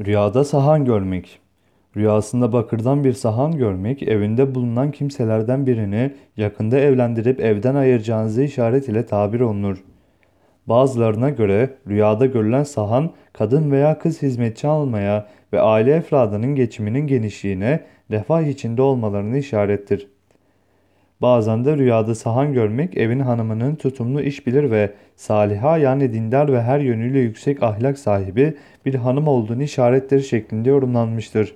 Rüyada sahan görmek. Rüyasında bakırdan bir sahan görmek, evinde bulunan kimselerden birini yakında evlendirip evden ayıracağınızı işaret ile tabir olunur. Bazılarına göre rüyada görülen sahan kadın veya kız hizmetçi almaya ve aile efradının geçiminin genişliğine, refah içinde olmalarını işarettir. Bazen de rüyada sahan görmek evin hanımının tutumlu iş bilir ve saliha yani dindar ve her yönüyle yüksek ahlak sahibi bir hanım olduğunu işaretleri şeklinde yorumlanmıştır.